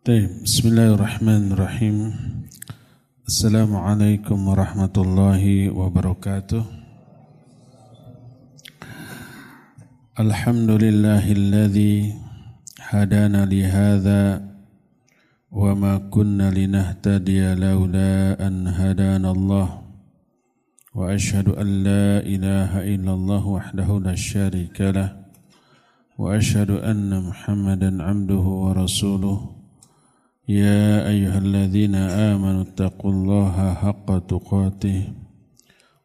طيب بسم الله الرحمن الرحيم. السلام عليكم ورحمة الله وبركاته. الحمد لله الذي هدانا لهذا وما كنا لنهتدي لولا أن هدانا الله. وأشهد أن لا إله إلا الله وحده لا شريك له. وأشهد أن محمدا عبده ورسوله. يا أيها الذين آمنوا اتقوا الله حق تقاته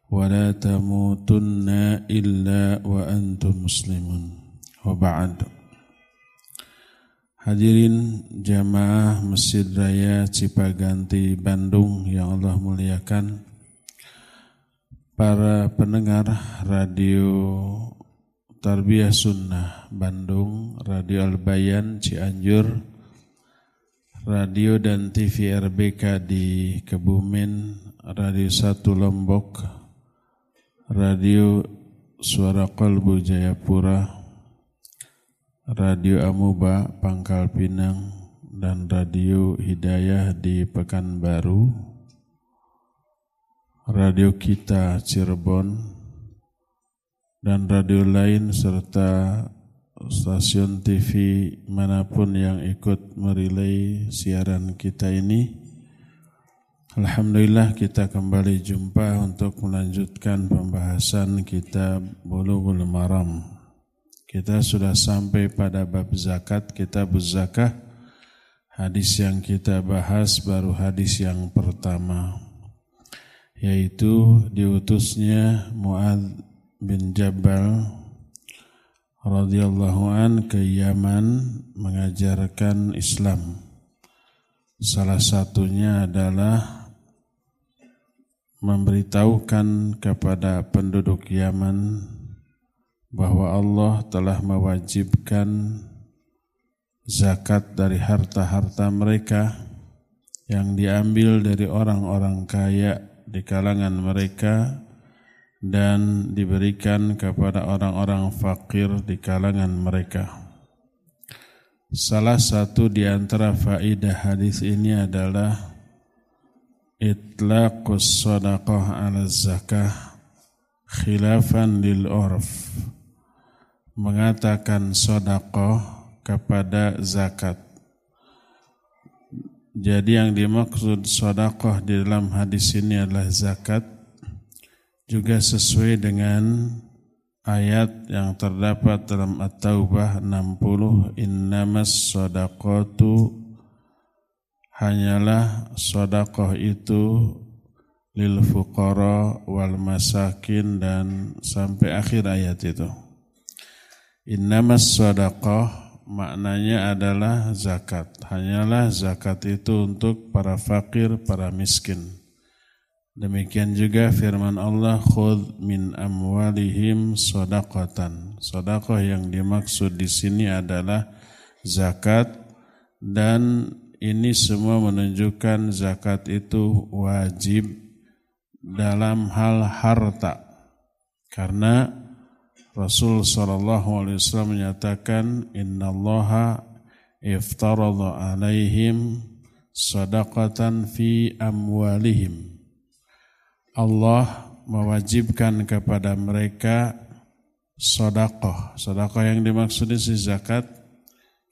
ولا تموتن إلا وأنتم مسلمون وبعد Hadirin jamaah Masjid Raya Cipaganti Bandung yang Allah muliakan Para pendengar radio Tarbiyah Sunnah Bandung Radio Albayan Cianjur radio dan TV RBK di Kebumen, Radio Satu Lombok, Radio Suara Kolbu Jayapura, Radio Amuba Pangkal Pinang, dan Radio Hidayah di Pekanbaru, Radio Kita Cirebon, dan radio lain serta stasiun TV mana pun yang ikut merilai siaran kita ini. Alhamdulillah kita kembali jumpa untuk melanjutkan pembahasan kitab Bulughul Maram. Kita sudah sampai pada bab zakat, kitab zakah. Hadis yang kita bahas baru hadis yang pertama yaitu diutusnya Muad bin Jabal radhiyallahu an ke Yaman mengajarkan Islam. Salah satunya adalah memberitahukan kepada penduduk Yaman bahwa Allah telah mewajibkan zakat dari harta-harta mereka yang diambil dari orang-orang kaya di kalangan mereka dan diberikan kepada orang-orang fakir di kalangan mereka. Salah satu di antara faidah hadis ini adalah itlaqus sadaqah ala zakah khilafan lil urf mengatakan sedekah kepada zakat. Jadi yang dimaksud sedekah di dalam hadis ini adalah zakat juga sesuai dengan ayat yang terdapat dalam At-Taubah 60 innamas sadaqatu hanyalah sedekah itu lil fuqara wal masakin dan sampai akhir ayat itu. Innamas sadaqah maknanya adalah zakat. Hanyalah zakat itu untuk para fakir para miskin Demikian juga firman Allah khudh min amwalihim sadaqatan. Sedekah yang dimaksud di sini adalah zakat dan ini semua menunjukkan zakat itu wajib dalam hal harta. Karena Rasul sallallahu alaihi wasallam menyatakan innallaha iftaradha alaihim sadaqatan fi amwalihim Allah mewajibkan kepada mereka sodakoh. Sodakoh yang dimaksud di zakat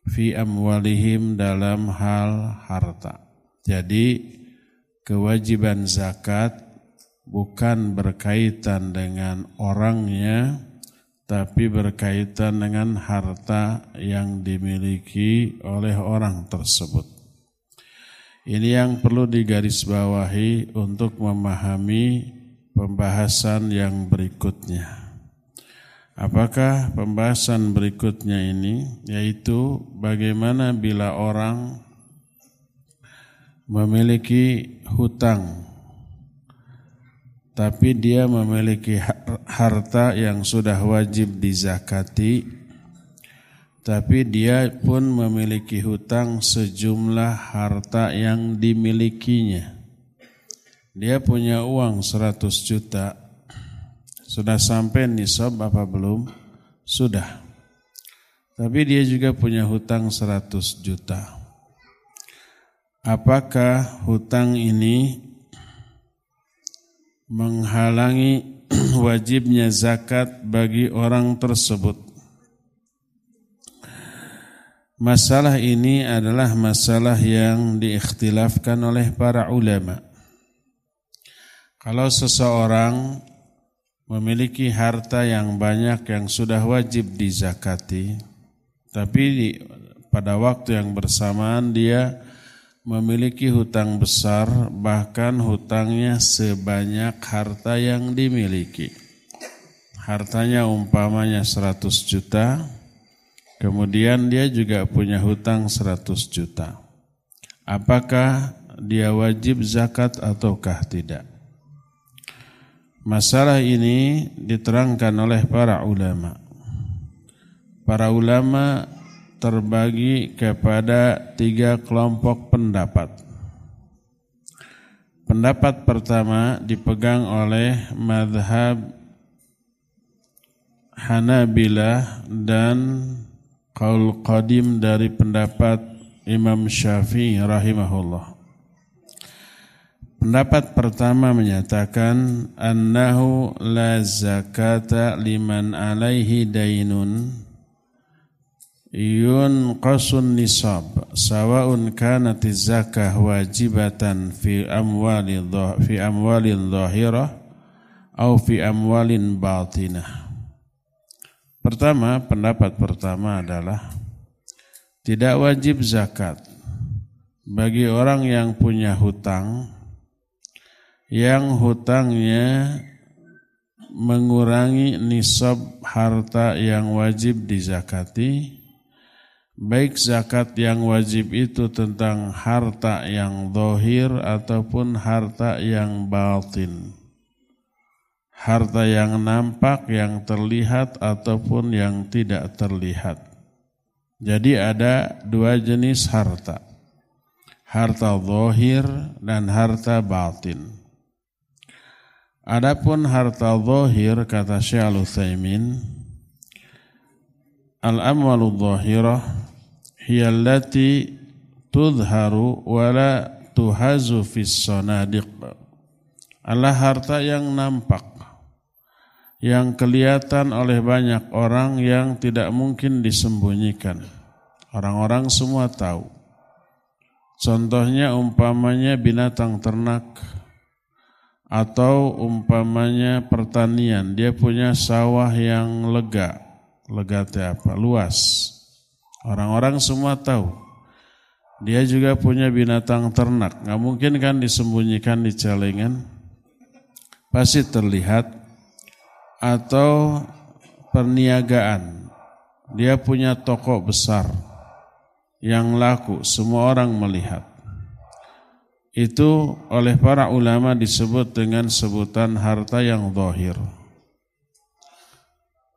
fi amwalihim dalam hal harta. Jadi kewajiban zakat bukan berkaitan dengan orangnya tapi berkaitan dengan harta yang dimiliki oleh orang tersebut. Ini yang perlu digarisbawahi untuk memahami pembahasan yang berikutnya. Apakah pembahasan berikutnya ini yaitu bagaimana bila orang memiliki hutang tapi dia memiliki harta yang sudah wajib dizakati tapi dia pun memiliki hutang sejumlah harta yang dimilikinya. Dia punya uang 100 juta. Sudah sampai nisab apa belum? Sudah. Tapi dia juga punya hutang 100 juta. apakah hutang ini menghalangi wajibnya zakat bagi orang tersebut. Masalah ini adalah masalah yang diikhtilafkan oleh para ulama. Kalau seseorang memiliki harta yang banyak yang sudah wajib dizakati, tapi pada waktu yang bersamaan dia memiliki hutang besar, bahkan hutangnya sebanyak harta yang dimiliki. Hartanya umpamanya 100 juta, kemudian dia juga punya hutang 100 juta. Apakah dia wajib zakat ataukah tidak? Masalah ini diterangkan oleh para ulama. Para ulama terbagi kepada tiga kelompok pendapat. Pendapat pertama dipegang oleh madhab Hanabilah dan kaul qadim dari pendapat Imam Syafi'i rahimahullah. Pendapat pertama menyatakan annahu la zakata liman alaihi dainun yunqasun nisab sawaun kanat zakah wajibatan fi amwali fi amwalin zahirah au fi amwalin batinah Pertama, pendapat pertama adalah tidak wajib zakat bagi orang yang punya hutang yang hutangnya mengurangi nisab harta yang wajib dizakati baik zakat yang wajib itu tentang harta yang dohir ataupun harta yang batin. Harta yang nampak, yang terlihat ataupun yang tidak terlihat. Jadi ada dua jenis harta. Harta dohir dan harta batin. Adapun harta dohir kata Syekh Al-Utsaimin al-amwalu dhahirah hiya allati tudharu wala tuhazu fis sanadiq adalah harta yang nampak yang kelihatan oleh banyak orang yang tidak mungkin disembunyikan orang-orang semua tahu contohnya umpamanya binatang ternak atau umpamanya pertanian dia punya sawah yang lega lega apa luas Orang-orang semua tahu. Dia juga punya binatang ternak. Nggak mungkin kan disembunyikan di celengan. Pasti terlihat. Atau perniagaan. Dia punya toko besar yang laku. Semua orang melihat. Itu oleh para ulama disebut dengan sebutan harta yang zahir.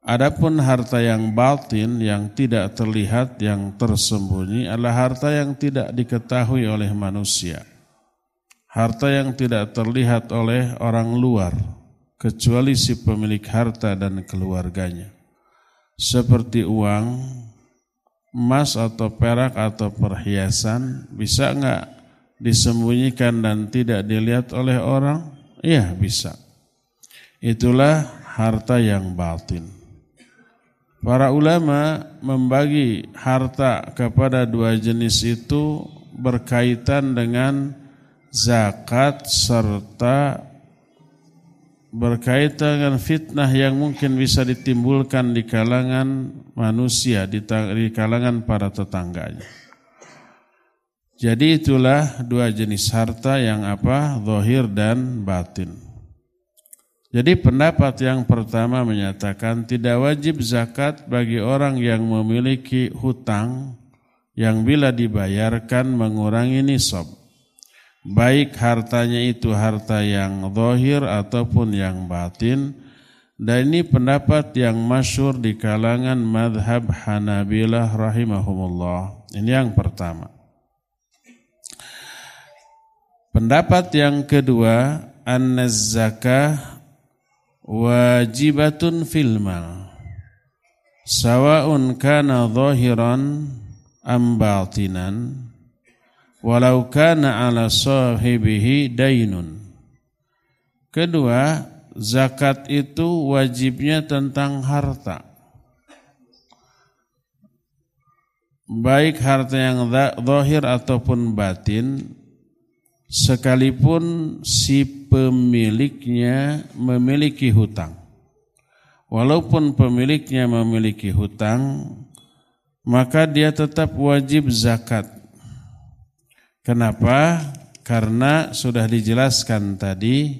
Adapun harta yang batin yang tidak terlihat, yang tersembunyi adalah harta yang tidak diketahui oleh manusia. Harta yang tidak terlihat oleh orang luar, kecuali si pemilik harta dan keluarganya. Seperti uang, emas atau perak atau perhiasan, bisa enggak disembunyikan dan tidak dilihat oleh orang? Iya bisa. Itulah harta yang batin. Para ulama membagi harta kepada dua jenis itu berkaitan dengan zakat serta berkaitan dengan fitnah yang mungkin bisa ditimbulkan di kalangan manusia, di, kalangan para tetangganya. Jadi itulah dua jenis harta yang apa? Zahir dan batin. Jadi pendapat yang pertama menyatakan tidak wajib zakat bagi orang yang memiliki hutang yang bila dibayarkan mengurangi nisab. Baik hartanya itu harta yang zahir ataupun yang batin. Dan ini pendapat yang masyur di kalangan madhab Hanabilah rahimahumullah. Ini yang pertama. Pendapat yang kedua, an-zakah wajibatun fil mal sawa'un kana zahiran am batinan walau kana ala sahibihi dainun. Kedua, zakat itu wajibnya tentang harta. Baik harta yang zahir ataupun batin, sekalipun si pemiliknya memiliki hutang. Walaupun pemiliknya memiliki hutang, maka dia tetap wajib zakat. Kenapa? Karena sudah dijelaskan tadi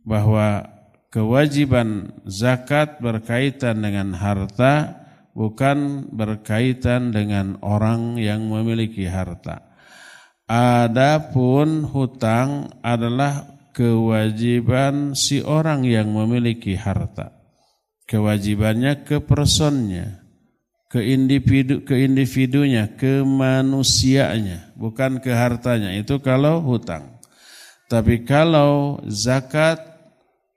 bahwa kewajiban zakat berkaitan dengan harta bukan berkaitan dengan orang yang memiliki harta. Adapun hutang adalah kewajiban si orang yang memiliki harta. Kewajibannya ke personnya, ke individu ke individunya, ke manusianya, bukan ke hartanya. Itu kalau hutang. Tapi kalau zakat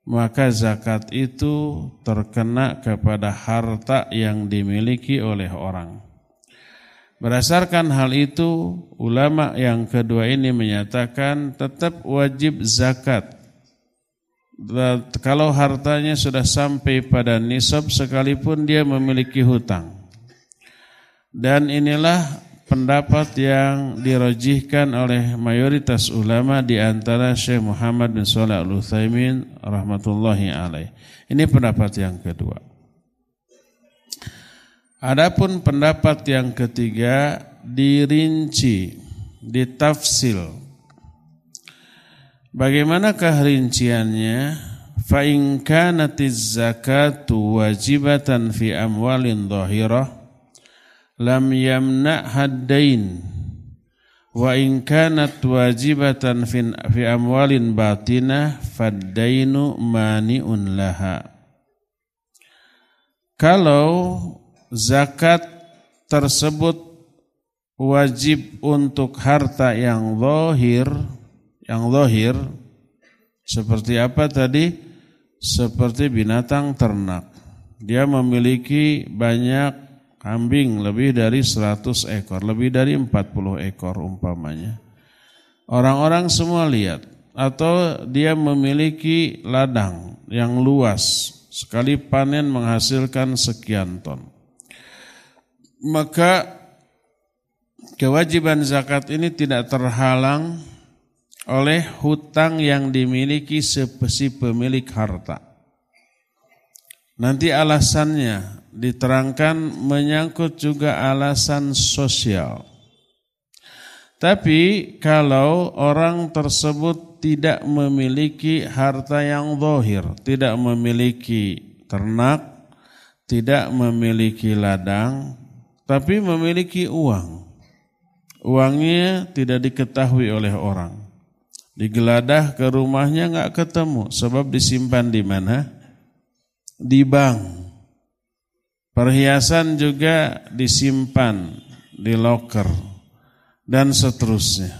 maka zakat itu terkena kepada harta yang dimiliki oleh orang. Berdasarkan hal itu, ulama yang kedua ini menyatakan tetap wajib zakat. Kalau hartanya sudah sampai pada nisab sekalipun dia memiliki hutang. Dan inilah pendapat yang dirojihkan oleh mayoritas ulama di antara Syekh Muhammad bin Shalih Al Utsaimin rahmatullahi alaih. Ini pendapat yang kedua. Adapun pendapat yang ketiga dirinci, ditafsil. Bagaimanakah rinciannya? Fa in kanatiz zakatu wajibatan fi amwalin dhahirah lam yamna haddain wa in kanat wajibatan fi amwalin batinah faddainu mani'un laha. Kalau zakat tersebut wajib untuk harta yang zahir yang zahir seperti apa tadi? Seperti binatang ternak. Dia memiliki banyak kambing lebih dari 100 ekor, lebih dari 40 ekor umpamanya. Orang-orang semua lihat atau dia memiliki ladang yang luas, sekali panen menghasilkan sekian ton. Maka kewajiban zakat ini tidak terhalang oleh hutang yang dimiliki si pemilik harta. Nanti alasannya diterangkan menyangkut juga alasan sosial. Tapi kalau orang tersebut tidak memiliki harta yang zahir, tidak memiliki ternak, tidak memiliki ladang, tapi memiliki uang. Uangnya tidak diketahui oleh orang. Digeladah ke rumahnya nggak ketemu, sebab disimpan di mana? Di bank. Perhiasan juga disimpan di loker dan seterusnya.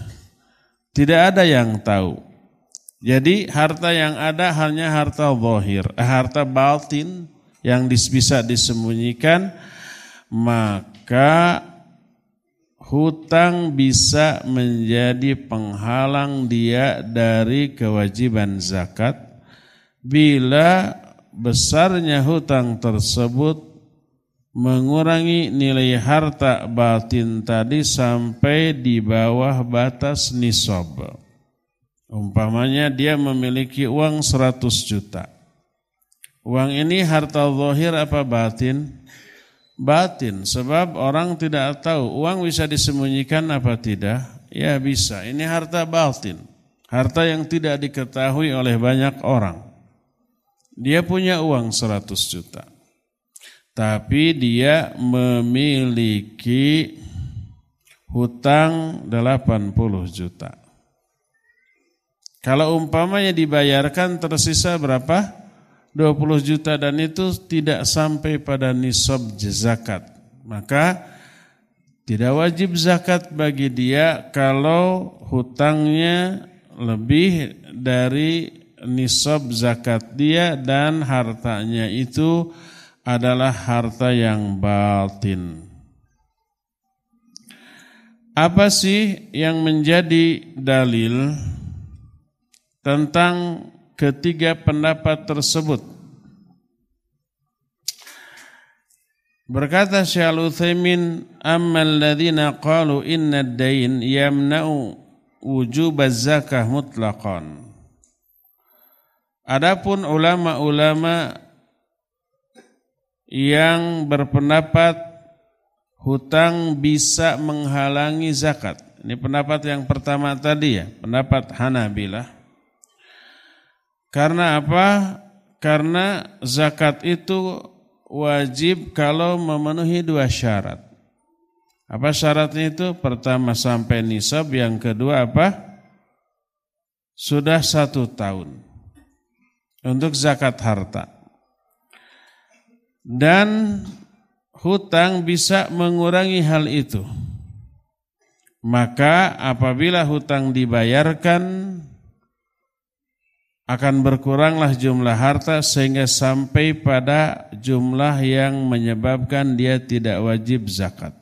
Tidak ada yang tahu. Jadi harta yang ada hanya harta zahir, eh, harta batin yang bisa disembunyikan, maka hutang bisa menjadi penghalang dia dari kewajiban zakat bila besarnya hutang tersebut mengurangi nilai harta batin tadi sampai di bawah batas nisab. Umpamanya dia memiliki uang 100 juta. Uang ini harta zahir apa batin? Batin, sebab orang tidak tahu uang bisa disembunyikan apa tidak? Ya bisa, ini harta batin. Harta yang tidak diketahui oleh banyak orang. Dia punya uang 100 juta tapi dia memiliki hutang 80 juta. Kalau umpamanya dibayarkan tersisa berapa? 20 juta dan itu tidak sampai pada nisab zakat. Maka tidak wajib zakat bagi dia kalau hutangnya lebih dari nisab zakat dia dan hartanya itu adalah harta yang batin. Apa sih yang menjadi dalil tentang ketiga pendapat tersebut? Berkata Syekh Al-Utsaimin, "Ammal ladzina qalu inna ad-dain yamna'u wujub az-zakah mutlaqan." Adapun ulama-ulama yang berpendapat hutang bisa menghalangi zakat. Ini pendapat yang pertama tadi ya, pendapat Hanabilah. Karena apa? Karena zakat itu wajib kalau memenuhi dua syarat. Apa syaratnya itu? Pertama sampai nisab, yang kedua apa? Sudah satu tahun untuk zakat harta. Dan hutang bisa mengurangi hal itu. Maka apabila hutang dibayarkan akan berkuranglah jumlah harta sehingga sampai pada jumlah yang menyebabkan dia tidak wajib zakat.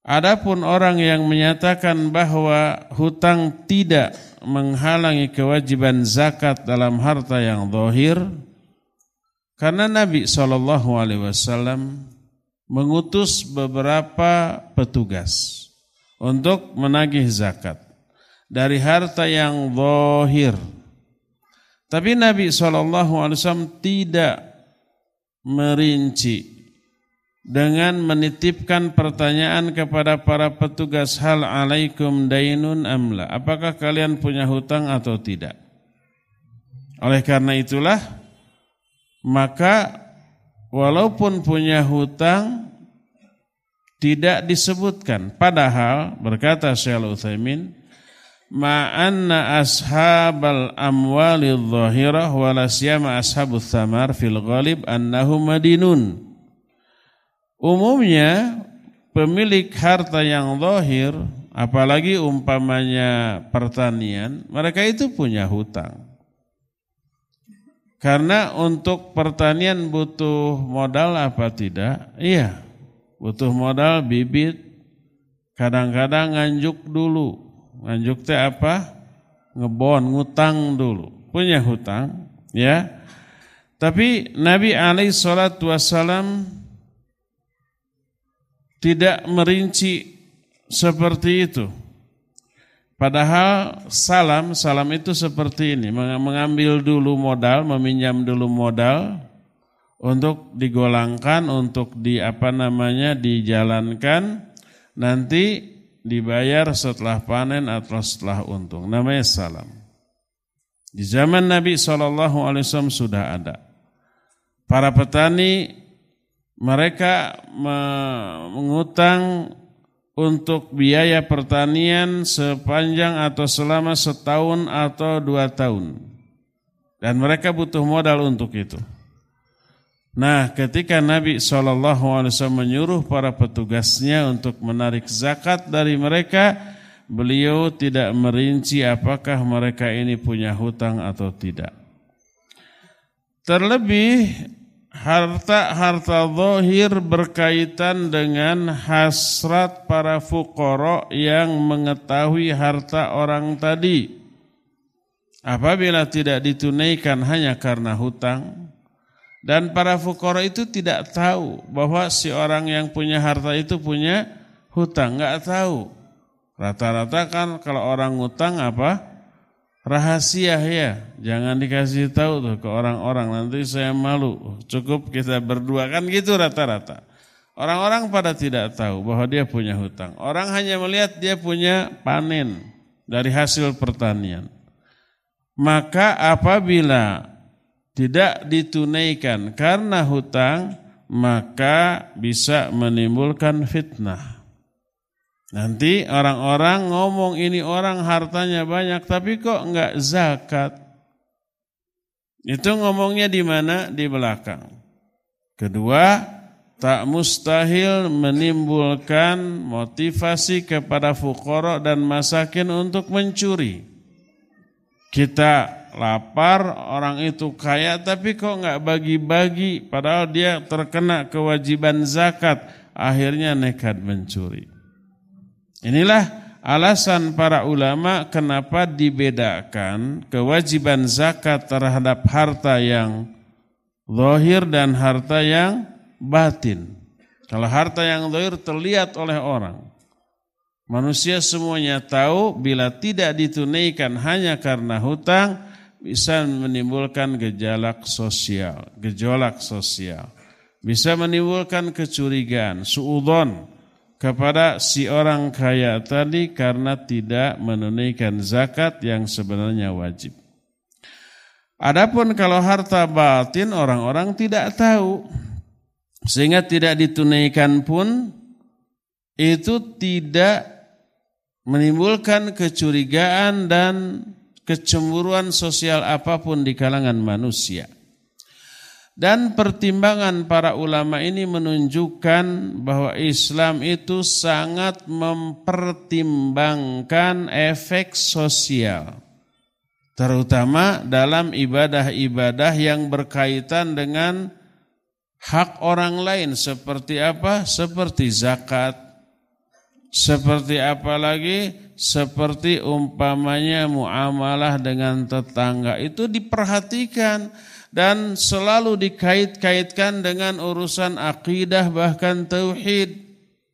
Adapun orang yang menyatakan bahwa hutang tidak menghalangi kewajiban zakat dalam harta yang zahir karena Nabi Shallallahu alaihi wasallam mengutus beberapa petugas untuk menagih zakat dari harta yang zahir. Tapi Nabi Shallallahu alaihi wasallam tidak merinci dengan menitipkan pertanyaan kepada para petugas hal alaikum dainun amla. Apakah kalian punya hutang atau tidak? Oleh karena itulah maka walaupun punya hutang tidak disebutkan. Padahal berkata Syekh Utsaimin ma'anna ashabal amwali dhahirah wala siyama ashabus thamar fil ghalib annahum madinun Umumnya pemilik harta yang zahir, apalagi umpamanya pertanian, mereka itu punya hutang. Karena untuk pertanian butuh modal apa tidak? Iya, butuh modal bibit, kadang-kadang nganjuk dulu. Nganjuk teh apa? Ngebon, ngutang dulu. Punya hutang, ya. Tapi Nabi alaihi salatu wassalam tidak merinci seperti itu. Padahal salam, salam itu seperti ini, mengambil dulu modal, meminjam dulu modal untuk digolangkan, untuk di apa namanya dijalankan, nanti dibayar setelah panen atau setelah untung. Namanya salam. Di zaman Nabi SAW sudah ada. Para petani mereka mengutang untuk biaya pertanian sepanjang atau selama setahun atau dua tahun. Dan mereka butuh modal untuk itu. Nah ketika Nabi SAW menyuruh para petugasnya untuk menarik zakat dari mereka, beliau tidak merinci apakah mereka ini punya hutang atau tidak. Terlebih harta-harta zahir berkaitan dengan hasrat para fukoro yang mengetahui harta orang tadi. Apabila tidak ditunaikan hanya karena hutang, dan para fukoro itu tidak tahu bahwa si orang yang punya harta itu punya hutang, nggak tahu. Rata-rata kan kalau orang hutang apa? Rahasia ya, jangan dikasih tahu tuh ke orang-orang nanti saya malu. Cukup kita berdua kan gitu rata-rata. Orang-orang pada tidak tahu bahwa dia punya hutang. Orang hanya melihat dia punya panen dari hasil pertanian. Maka apabila tidak ditunaikan karena hutang, maka bisa menimbulkan fitnah. Nanti orang-orang ngomong ini orang hartanya banyak tapi kok enggak zakat. Itu ngomongnya di mana? Di belakang. Kedua, tak mustahil menimbulkan motivasi kepada fukoro dan masakin untuk mencuri. Kita lapar, orang itu kaya tapi kok nggak bagi-bagi padahal dia terkena kewajiban zakat, akhirnya nekat mencuri. Inilah alasan para ulama kenapa dibedakan kewajiban zakat terhadap harta yang zahir dan harta yang batin. Kalau harta yang zahir terlihat oleh orang, Manusia semuanya tahu bila tidak ditunaikan hanya karena hutang bisa menimbulkan gejolak sosial, gejolak sosial. Bisa menimbulkan kecurigaan, suudon kepada si orang kaya tadi karena tidak menunaikan zakat yang sebenarnya wajib. Adapun kalau harta batin orang-orang tidak tahu sehingga tidak ditunaikan pun itu tidak menimbulkan kecurigaan dan kecemburuan sosial apa pun di kalangan manusia. Dan pertimbangan para ulama ini menunjukkan bahwa Islam itu sangat mempertimbangkan efek sosial. Terutama dalam ibadah-ibadah yang berkaitan dengan hak orang lain seperti apa? Seperti zakat, seperti apa lagi? Seperti umpamanya muamalah dengan tetangga itu diperhatikan dan selalu dikait-kaitkan dengan urusan akidah bahkan tauhid.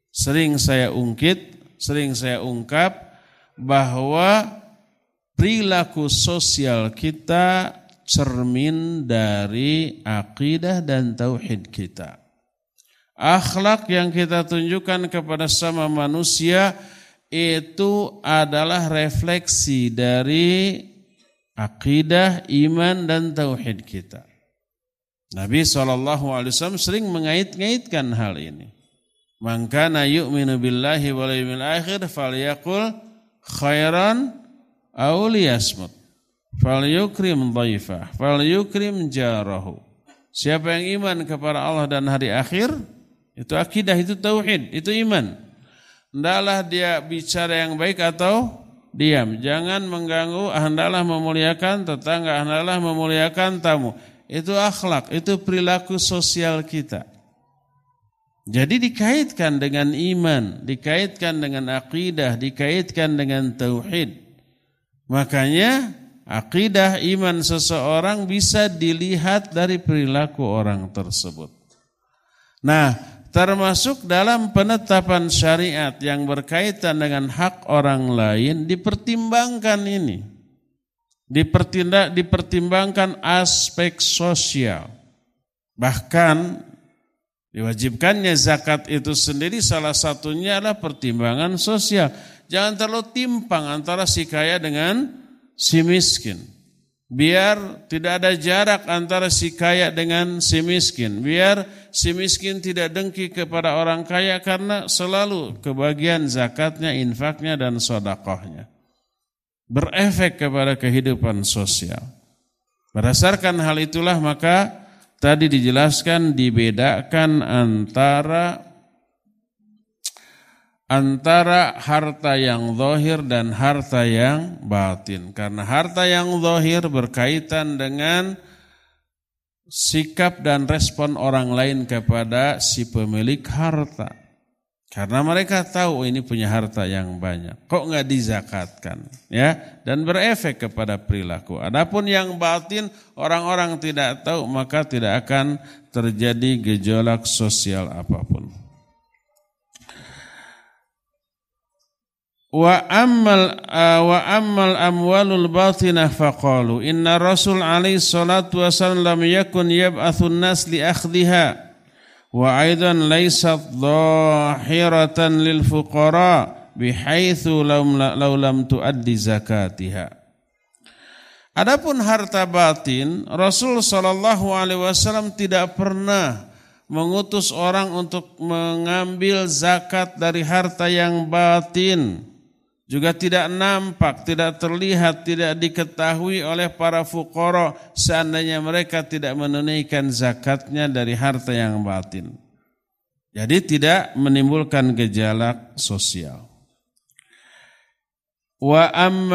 Sering saya ungkit, sering saya ungkap bahwa perilaku sosial kita cermin dari akidah dan tauhid kita. Akhlak yang kita tunjukkan kepada sama manusia itu adalah refleksi dari akidah, iman dan tauhid kita. Nabi SAW sering mengait-ngaitkan hal ini. Maka na yu'minu billahi wal yawmil akhir falyaqul khairan aw liyasmut. Falyukrim dhaifah, falyukrim jarahu. Siapa yang iman kepada Allah dan hari akhir, itu akidah, itu tauhid, itu iman. Hendaklah dia bicara yang baik atau diam. Jangan mengganggu, hendaklah memuliakan tetangga, hendaklah memuliakan tamu. Itu akhlak, itu perilaku sosial kita. Jadi dikaitkan dengan iman, dikaitkan dengan akidah, dikaitkan dengan tauhid. Makanya akidah iman seseorang bisa dilihat dari perilaku orang tersebut. Nah, termasuk dalam penetapan syariat yang berkaitan dengan hak orang lain dipertimbangkan ini. Dipertindak, dipertimbangkan aspek sosial. Bahkan diwajibkannya zakat itu sendiri salah satunya adalah pertimbangan sosial. Jangan terlalu timpang antara si kaya dengan si miskin. Biar tidak ada jarak antara si kaya dengan si miskin. Biar si miskin tidak dengki kepada orang kaya karena selalu kebagian zakatnya, infaknya dan sodakohnya. Berefek kepada kehidupan sosial. Berdasarkan hal itulah maka tadi dijelaskan dibedakan antara antara harta yang zahir dan harta yang batin. Karena harta yang zahir berkaitan dengan sikap dan respon orang lain kepada si pemilik harta. Karena mereka tahu oh, ini punya harta yang banyak. Kok nggak dizakatkan? Ya, dan berefek kepada perilaku. Adapun yang batin orang-orang tidak tahu maka tidak akan terjadi gejolak sosial apa pun. Wa ammal wa ammal amwalul batinah faqalu. Inna Rasul alaihi salatu wasallam lam yakun yab'athun nas li akhdhiha wa aidan laysat dhahiratan lil fuqara bihaitsu law lam tuaddi zakatiha. Adapun harta batin Rasul sallallahu alaihi wasallam tidak pernah mengutus orang untuk mengambil zakat dari harta yang batin juga tidak nampak, tidak terlihat, tidak diketahui oleh para fukoro seandainya mereka tidak menunaikan zakatnya dari harta yang batin. Jadi tidak menimbulkan gejala sosial. Wa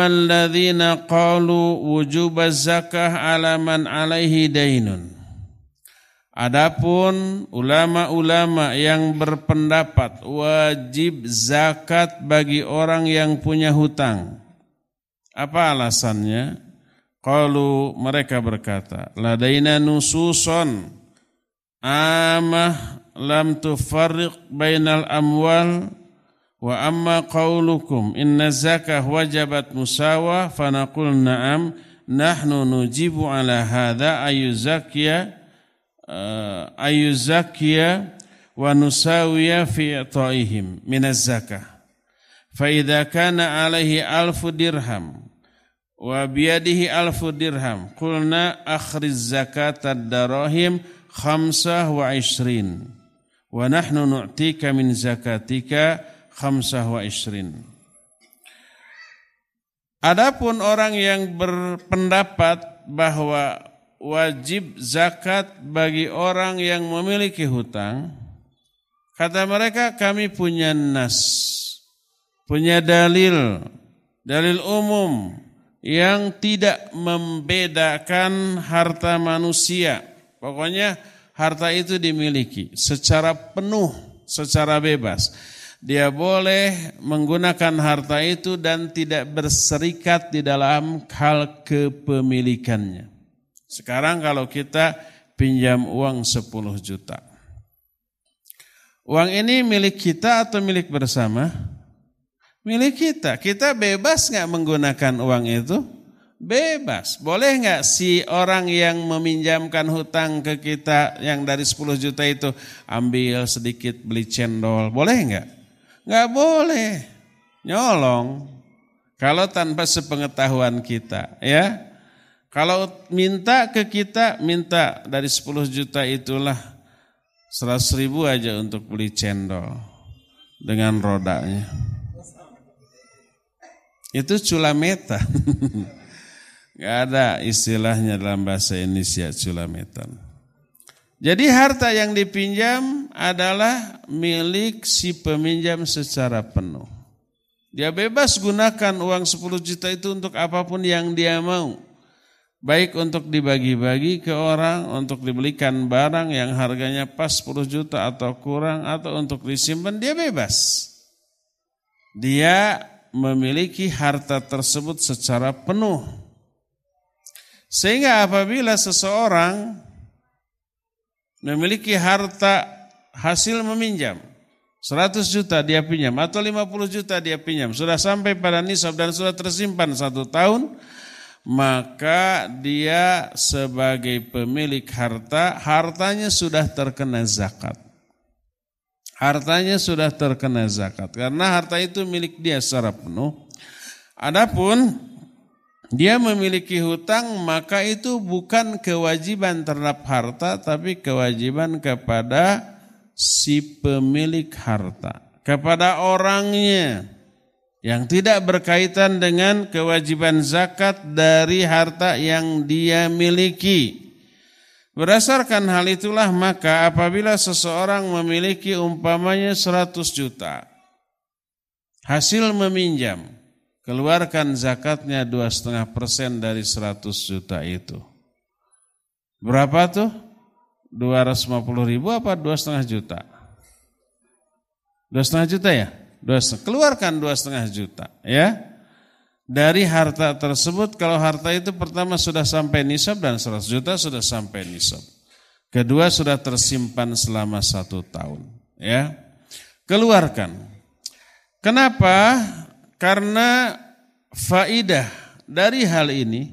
ladzina qalu zakah ala man alaihi dainun. Adapun ulama-ulama yang berpendapat wajib zakat bagi orang yang punya hutang. Apa alasannya? Qalu mereka berkata, ladaina nususon amah lam tufarriq bainal amwal Wa amma qaulukum inna zakah wajabat musawa fanaqul na'am nahnu nujibu ala hadha ayuzakiya uh, ayuzakiya wa nusawiya fi i'taihim min az-zakah fa idza kana alaihi alfu dirham wa biyadihi alfu dirham qulna akhriz zakat ad-darahim khamsah wa ishrin wa nahnu nu'tika min zakatika khamsah wa isrin. Adapun orang yang berpendapat bahwa wajib zakat bagi orang yang memiliki hutang, kata mereka kami punya nas, punya dalil, dalil umum yang tidak membedakan harta manusia. Pokoknya harta itu dimiliki secara penuh, secara bebas dia boleh menggunakan harta itu dan tidak berserikat di dalam hal kepemilikannya. Sekarang kalau kita pinjam uang 10 juta. Uang ini milik kita atau milik bersama? Milik kita. Kita bebas nggak menggunakan uang itu? Bebas. Boleh nggak si orang yang meminjamkan hutang ke kita yang dari 10 juta itu ambil sedikit beli cendol? Boleh nggak? Nggak boleh nyolong kalau tanpa sepengetahuan kita ya. Kalau minta ke kita, minta dari 10 juta itulah 100 ribu aja untuk beli cendol dengan rodanya. Itu culameta. Gak ada istilahnya dalam bahasa Indonesia culametan. Jadi harta yang dipinjam adalah milik si peminjam secara penuh. Dia bebas gunakan uang 10 juta itu untuk apa pun yang dia mau. Baik untuk dibagi-bagi ke orang, untuk dibelikan barang yang harganya pas 10 juta atau kurang, atau untuk disimpan, dia bebas. Dia memiliki harta tersebut secara penuh. Sehingga apabila seseorang memiliki harta hasil meminjam 100 juta dia pinjam atau 50 juta dia pinjam sudah sampai pada nisab dan sudah tersimpan satu tahun maka dia sebagai pemilik harta hartanya sudah terkena zakat. Hartanya sudah terkena zakat. Karena harta itu milik dia secara penuh. Adapun dia memiliki hutang maka itu bukan kewajiban terhadap harta tapi kewajiban kepada si pemilik harta. Kepada orangnya yang tidak berkaitan dengan kewajiban zakat dari harta yang dia miliki. Berdasarkan hal itulah maka apabila seseorang memiliki umpamanya 100 juta hasil meminjam keluarkan zakatnya dua setengah persen dari 100 juta itu. Berapa tuh? 250 ribu apa dua setengah juta? Dua setengah juta ya? Dua keluarkan dua setengah juta ya. Dari harta tersebut kalau harta itu pertama sudah sampai nisab dan 100 juta sudah sampai nisab. Kedua sudah tersimpan selama satu tahun ya. Keluarkan. Kenapa? Karena faidah dari hal ini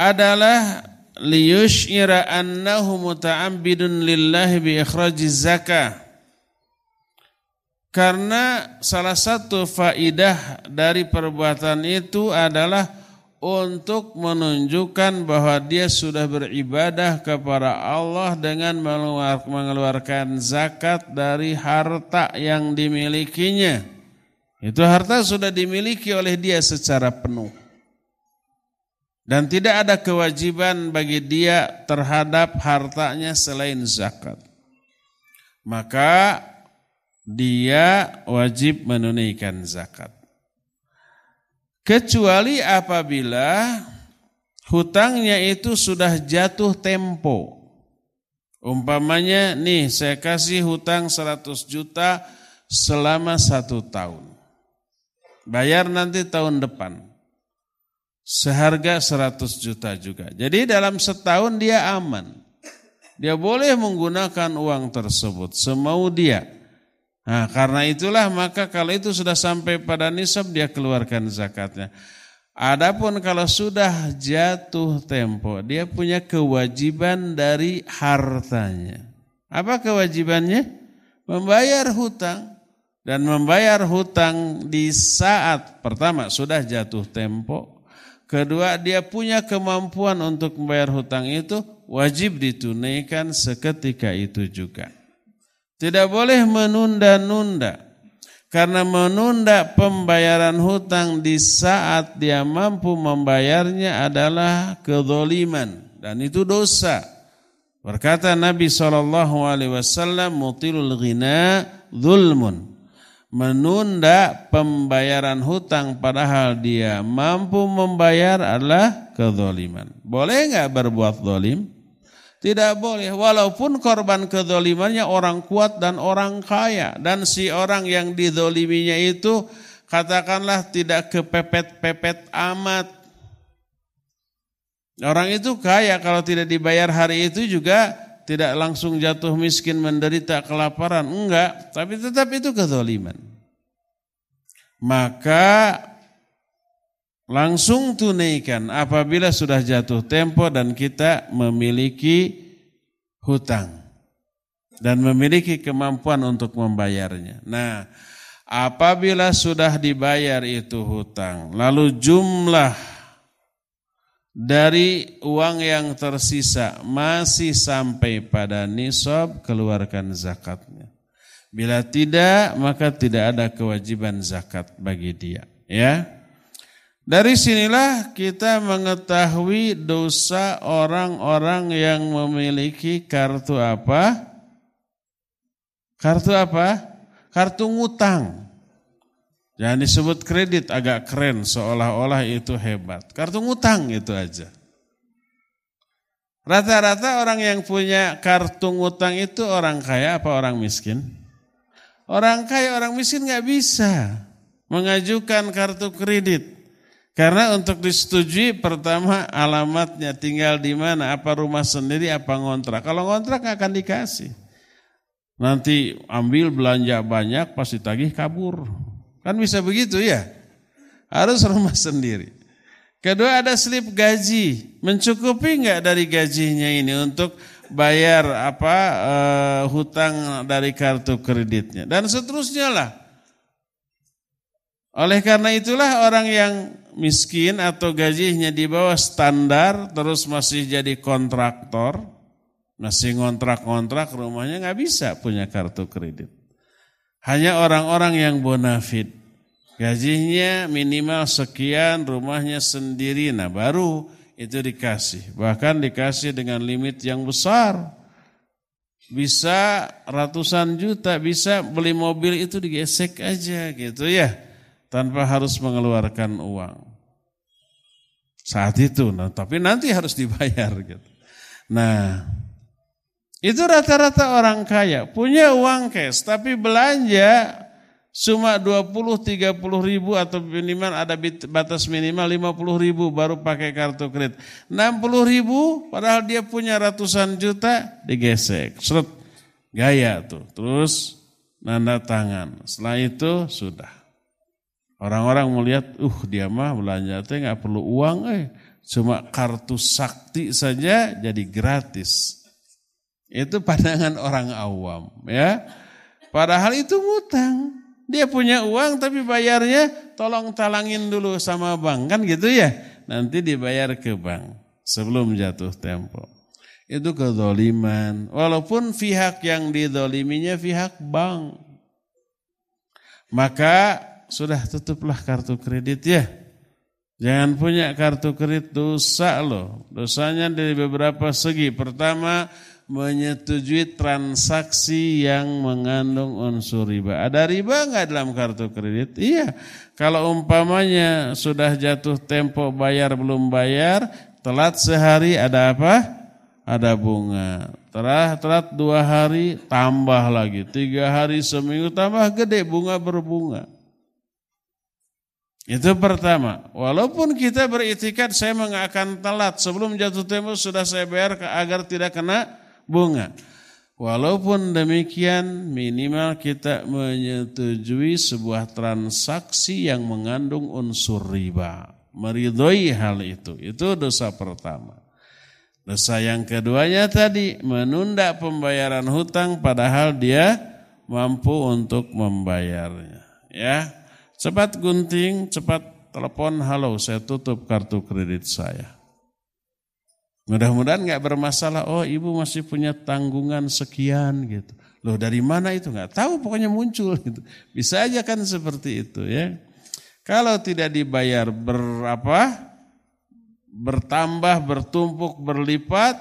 adalah liyushira annahu muta'abbidun lillahi bi ikhrajiz zakah. Karena salah satu faidah dari perbuatan itu adalah untuk menunjukkan bahwa dia sudah beribadah kepada Allah dengan mengeluarkan zakat dari harta yang dimilikinya. Itu harta sudah dimiliki oleh dia secara penuh. Dan tidak ada kewajiban bagi dia terhadap hartanya selain zakat. Maka dia wajib menunaikan zakat. Kecuali apabila hutangnya itu sudah jatuh tempo. Umpamanya nih saya kasih hutang 100 juta selama satu tahun. Bayar nanti tahun depan. Seharga 100 juta juga. Jadi dalam setahun dia aman. Dia boleh menggunakan uang tersebut semau dia. Nah, karena itulah maka kalau itu sudah sampai pada nisab dia keluarkan zakatnya. Adapun kalau sudah jatuh tempo, dia punya kewajiban dari hartanya. Apa kewajibannya? Membayar hutang. Dan membayar hutang di saat pertama sudah jatuh tempo. Kedua, dia punya kemampuan untuk membayar hutang itu, wajib ditunaikan seketika itu juga. Tidak boleh menunda-nunda. Karena menunda pembayaran hutang di saat dia mampu membayarnya adalah kezoliman dan itu dosa. Berkata Nabi Wasallam, mutilul ghina zulmun. Menunda pembayaran hutang padahal dia mampu membayar adalah kezoliman. Boleh nggak berbuat zolim? Tidak boleh, walaupun korban kedolimannya orang kuat dan orang kaya. Dan si orang yang didoliminya itu katakanlah tidak kepepet-pepet amat. Orang itu kaya kalau tidak dibayar hari itu juga tidak langsung jatuh miskin menderita kelaparan. Enggak, tapi tetap itu kedoliman. Maka langsung tunaikan apabila sudah jatuh tempo dan kita memiliki hutang dan memiliki kemampuan untuk membayarnya. Nah, apabila sudah dibayar itu hutang, lalu jumlah dari uang yang tersisa masih sampai pada nisab, keluarkan zakatnya. Bila tidak, maka tidak ada kewajiban zakat bagi dia. Ya, dari sinilah kita mengetahui dosa orang-orang yang memiliki kartu apa? Kartu apa? Kartu ngutang. Jangan disebut kredit agak keren seolah-olah itu hebat. Kartu ngutang itu aja. Rata-rata orang yang punya kartu ngutang itu orang kaya apa orang miskin? Orang kaya, orang miskin nggak bisa mengajukan kartu kredit. Karena untuk disetujui pertama alamatnya tinggal di mana, apa rumah sendiri, apa ngontrak. Kalau ngontrak akan dikasih. Nanti ambil belanja banyak pasti tagih kabur. Kan bisa begitu ya? Harus rumah sendiri. Kedua ada slip gaji. Mencukupi nggak dari gajinya ini untuk bayar apa uh, hutang dari kartu kreditnya dan seterusnya lah. Oleh karena itulah orang yang miskin atau gajinya di bawah standar terus masih jadi kontraktor, masih ngontrak-ngontrak rumahnya nggak bisa punya kartu kredit. Hanya orang-orang yang bonafit. Gajinya minimal sekian, rumahnya sendiri, nah baru itu dikasih. Bahkan dikasih dengan limit yang besar. Bisa ratusan juta, bisa beli mobil itu digesek aja gitu ya tanpa harus mengeluarkan uang. Saat itu, nah, tapi nanti harus dibayar gitu. Nah, itu rata-rata orang kaya, punya uang cash, tapi belanja cuma 20-30 ribu atau minimal ada batas minimal 50 ribu baru pakai kartu kredit. 60 ribu padahal dia punya ratusan juta digesek. Seret, gaya tuh. Terus nanda tangan. Setelah itu sudah. Orang-orang melihat, uh dia mah belanja teh nggak perlu uang, eh cuma kartu sakti saja jadi gratis. Itu pandangan orang awam, ya. Padahal itu ngutang. Dia punya uang tapi bayarnya tolong talangin dulu sama bank kan gitu ya. Nanti dibayar ke bank sebelum jatuh tempo. Itu kezoliman. Walaupun pihak yang didoliminya pihak bank. Maka sudah tutuplah kartu kredit ya. Jangan punya kartu kredit dosa loh. Dosanya dari beberapa segi. Pertama, menyetujui transaksi yang mengandung unsur riba. Ada riba nggak dalam kartu kredit? Iya. Kalau umpamanya sudah jatuh tempo bayar belum bayar, telat sehari ada apa? Ada bunga. Telah telat dua hari tambah lagi, tiga hari seminggu tambah gede bunga berbunga. Itu pertama. Walaupun kita beritikat saya akan telat sebelum jatuh tempo sudah saya bayar agar tidak kena bunga. Walaupun demikian minimal kita menyetujui sebuah transaksi yang mengandung unsur riba. Meridhoi hal itu. Itu dosa pertama. Dosa yang keduanya tadi menunda pembayaran hutang padahal dia mampu untuk membayarnya. Ya, cepat gunting, cepat telepon, halo saya tutup kartu kredit saya. Mudah-mudahan nggak bermasalah. Oh, ibu masih punya tanggungan sekian gitu. Loh, dari mana itu nggak tahu. Pokoknya muncul gitu. Bisa aja kan seperti itu ya. Kalau tidak dibayar berapa? Bertambah, bertumpuk, berlipat.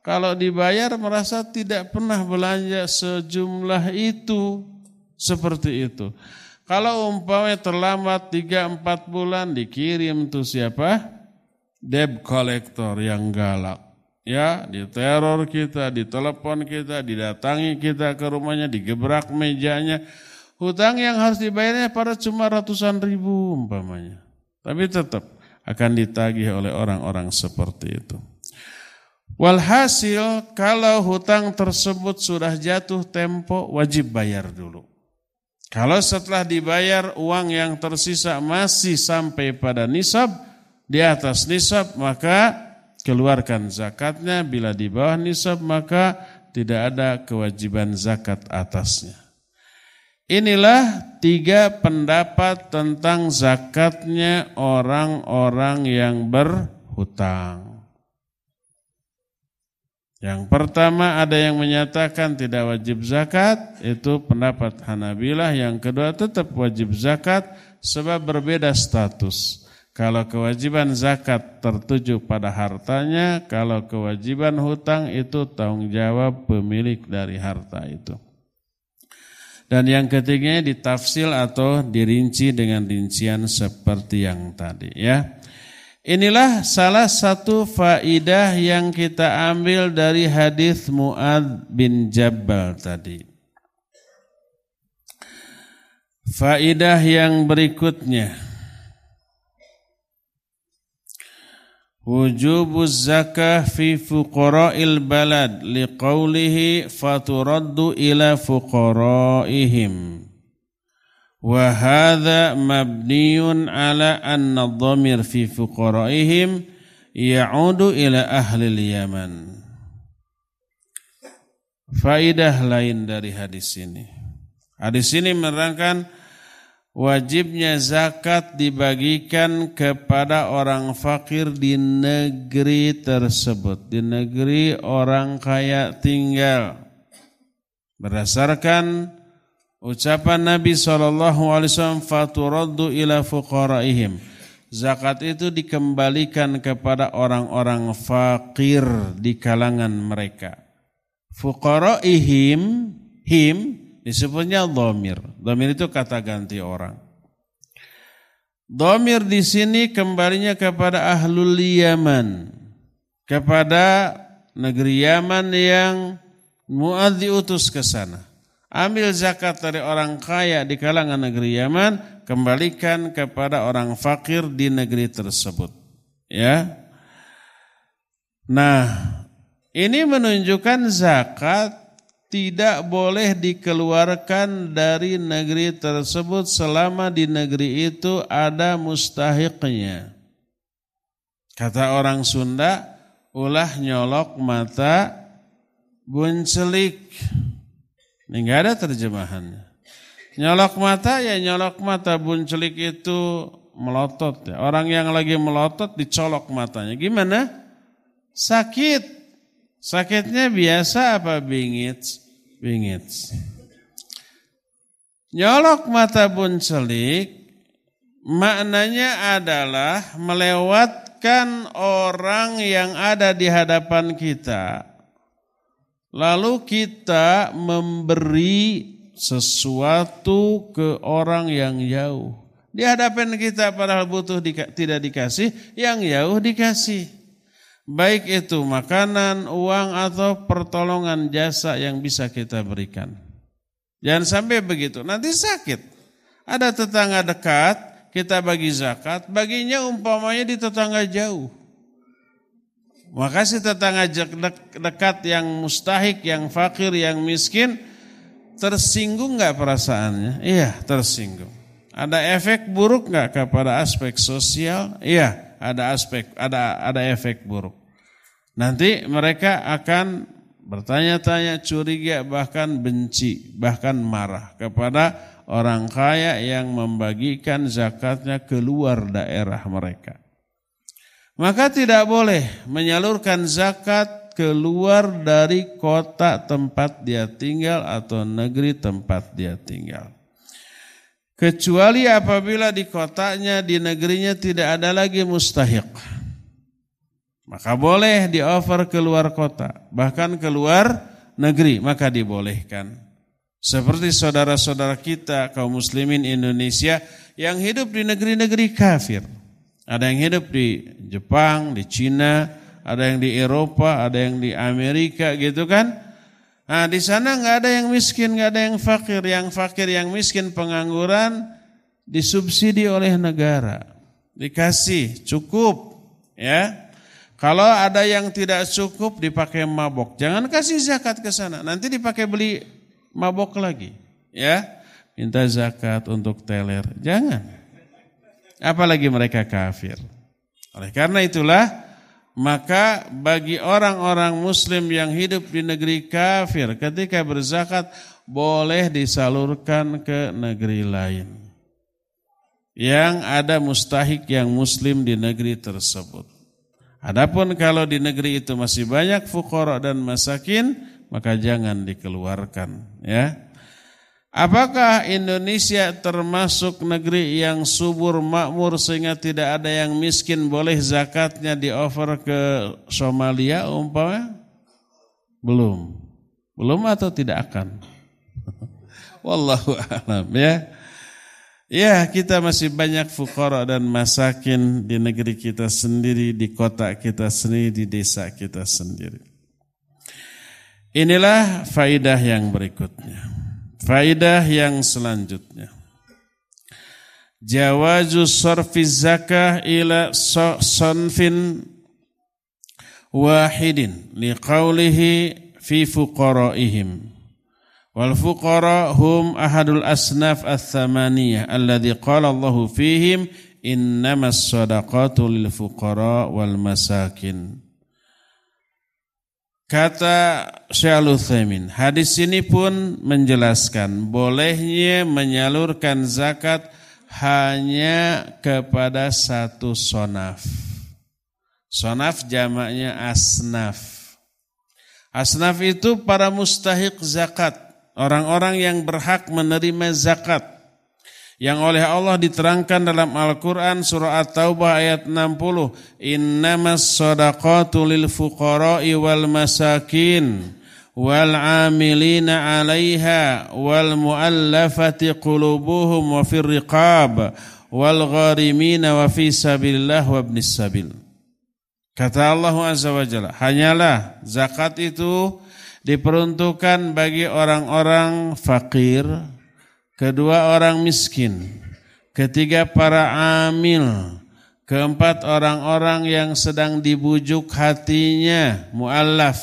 Kalau dibayar merasa tidak pernah belanja sejumlah itu. Seperti itu. Kalau umpamanya terlambat 3-4 bulan dikirim tuh siapa? debt collector yang galak. Ya, diteror kita, ditelepon kita, didatangi kita ke rumahnya, digebrak mejanya. Hutang yang harus dibayarnya pada cuma ratusan ribu umpamanya. Tapi tetap akan ditagih oleh orang-orang seperti itu. Walhasil kalau hutang tersebut sudah jatuh tempo wajib bayar dulu. Kalau setelah dibayar uang yang tersisa masih sampai pada nisab, di atas nisab maka keluarkan zakatnya, bila di bawah nisab maka tidak ada kewajiban zakat atasnya. Inilah tiga pendapat tentang zakatnya orang-orang yang berhutang. Yang pertama ada yang menyatakan tidak wajib zakat, itu pendapat Hanabilah. Yang kedua tetap wajib zakat sebab berbeda status. Kalau kewajiban zakat tertuju pada hartanya, kalau kewajiban hutang itu tanggung jawab pemilik dari harta itu. Dan yang ketiganya ditafsil atau dirinci dengan rincian seperti yang tadi ya. Inilah salah satu faidah yang kita ambil dari hadis Muad bin Jabal tadi. Faidah yang berikutnya. Wujubuz zakah fi fuqara'il balad liqaulihi faturaddu ila fuqara'ihim. وهذا مبني على أن الضمير في فقرائهم يعود إلى أهل اليمن Faidah lain dari hadis ini. Hadis ini menerangkan wajibnya zakat dibagikan kepada orang fakir di negeri tersebut, di negeri orang kaya tinggal. Berdasarkan ucapan Nabi SAW, faturaddu ila fuqaraihim. Zakat itu dikembalikan kepada orang-orang fakir di kalangan mereka. Fuqaraihim, him, Disebutnya domir. Domir itu kata ganti orang. Domir di sini kembalinya kepada ahlul Yaman. Kepada negeri Yaman yang Mu'ad diutus ke sana. Ambil zakat dari orang kaya di kalangan negeri Yaman, kembalikan kepada orang fakir di negeri tersebut. Ya. Nah, ini menunjukkan zakat tidak boleh dikeluarkan dari negeri tersebut selama di negeri itu ada mustahiknya. Kata orang Sunda, ulah nyolok mata buncelik. Enggak ada terjemahannya. Nyolok mata ya nyolok mata buncelik itu melotot ya. Orang yang lagi melotot dicolok matanya. Gimana? Sakit. Sakitnya biasa apa bingit? Bingit. Nyolok mata buncelik maknanya adalah melewatkan orang yang ada di hadapan kita Lalu kita memberi sesuatu ke orang yang jauh. Di hadapan kita padahal butuh di, tidak dikasih, yang jauh dikasih. Baik itu makanan, uang atau pertolongan jasa yang bisa kita berikan. Jangan sampai begitu, nanti sakit. Ada tetangga dekat, kita bagi zakat, baginya umpamanya di tetangga jauh. Maka si tetangga dekat yang mustahik, yang fakir, yang miskin, tersinggung nggak perasaannya? Iya, tersinggung. Ada efek buruk nggak kepada aspek sosial? Iya, ada aspek, ada ada efek buruk. Nanti mereka akan bertanya-tanya, curiga, bahkan benci, bahkan marah kepada orang kaya yang membagikan zakatnya keluar daerah mereka. Maka tidak boleh menyalurkan zakat keluar dari kota tempat dia tinggal atau negeri tempat dia tinggal. Kecuali apabila di kotanya, di negerinya tidak ada lagi mustahik. Maka boleh di offer keluar kota, bahkan keluar negeri, maka dibolehkan. Seperti saudara-saudara kita kaum muslimin Indonesia yang hidup di negeri-negeri kafir. Ada yang hidup di Jepang, di Cina, ada yang di Eropa, ada yang di Amerika gitu kan. Nah, di sana nggak ada yang miskin, nggak ada yang fakir. Yang fakir, yang miskin, pengangguran disubsidi oleh negara. Dikasih cukup, ya. Kalau ada yang tidak cukup dipakai mabok, jangan kasih zakat ke sana. Nanti dipakai beli mabok lagi, ya. Minta zakat untuk teler, jangan. Apalagi mereka kafir. Oleh karena itulah maka bagi orang-orang muslim yang hidup di negeri kafir ketika berzakat boleh disalurkan ke negeri lain. Yang ada mustahik yang muslim di negeri tersebut. Adapun kalau di negeri itu masih banyak fukara dan masakin, maka jangan dikeluarkan, ya. Apakah Indonesia termasuk negeri yang subur makmur sehingga tidak ada yang miskin boleh zakatnya di offer ke Somalia umpamanya? Belum. Belum atau tidak akan? Wallahu a'lam ya. Ya, kita masih banyak fukara dan masakin di negeri kita sendiri, di kota kita sendiri, di desa kita sendiri. Inilah faidah yang berikutnya. Faidah yang selanjutnya. Jawazu sarfi zakah ila sanfin wahidin liqaulihi fi fuqaraihim. Wal fuqara hum ahadul asnaf ats-tsamaniyah alladhi qala Allahu fihim innamas sadaqatu lil fuqara wal masakin. Kata Syekh hadis ini pun menjelaskan bolehnya menyalurkan zakat hanya kepada satu sonaf. Sonaf jamaknya asnaf. Asnaf itu para mustahik zakat, orang-orang yang berhak menerima zakat yang oleh Allah diterangkan dalam Al-Quran surah At-Taubah ayat 60 innamas sadaqatu lil fuqara'i wal masakin wal amilina 'alaiha wal muallafati qulubuhum wa fir riqab wal gharimina wa fi sabilillah wa ibnis sabil. Kata Allah azza wa jalla hanyalah zakat itu diperuntukkan bagi orang-orang fakir kedua orang miskin, ketiga para amil, keempat orang-orang yang sedang dibujuk hatinya, muallaf.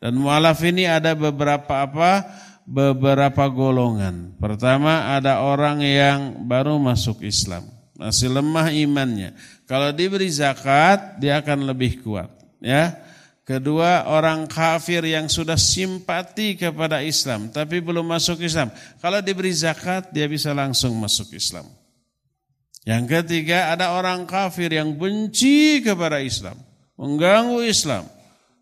Dan muallaf ini ada beberapa apa? Beberapa golongan. Pertama ada orang yang baru masuk Islam, masih lemah imannya. Kalau diberi zakat, dia akan lebih kuat, ya. Kedua, orang kafir yang sudah simpati kepada Islam tapi belum masuk Islam. Kalau diberi zakat, dia bisa langsung masuk Islam. Yang ketiga, ada orang kafir yang benci kepada Islam, mengganggu Islam,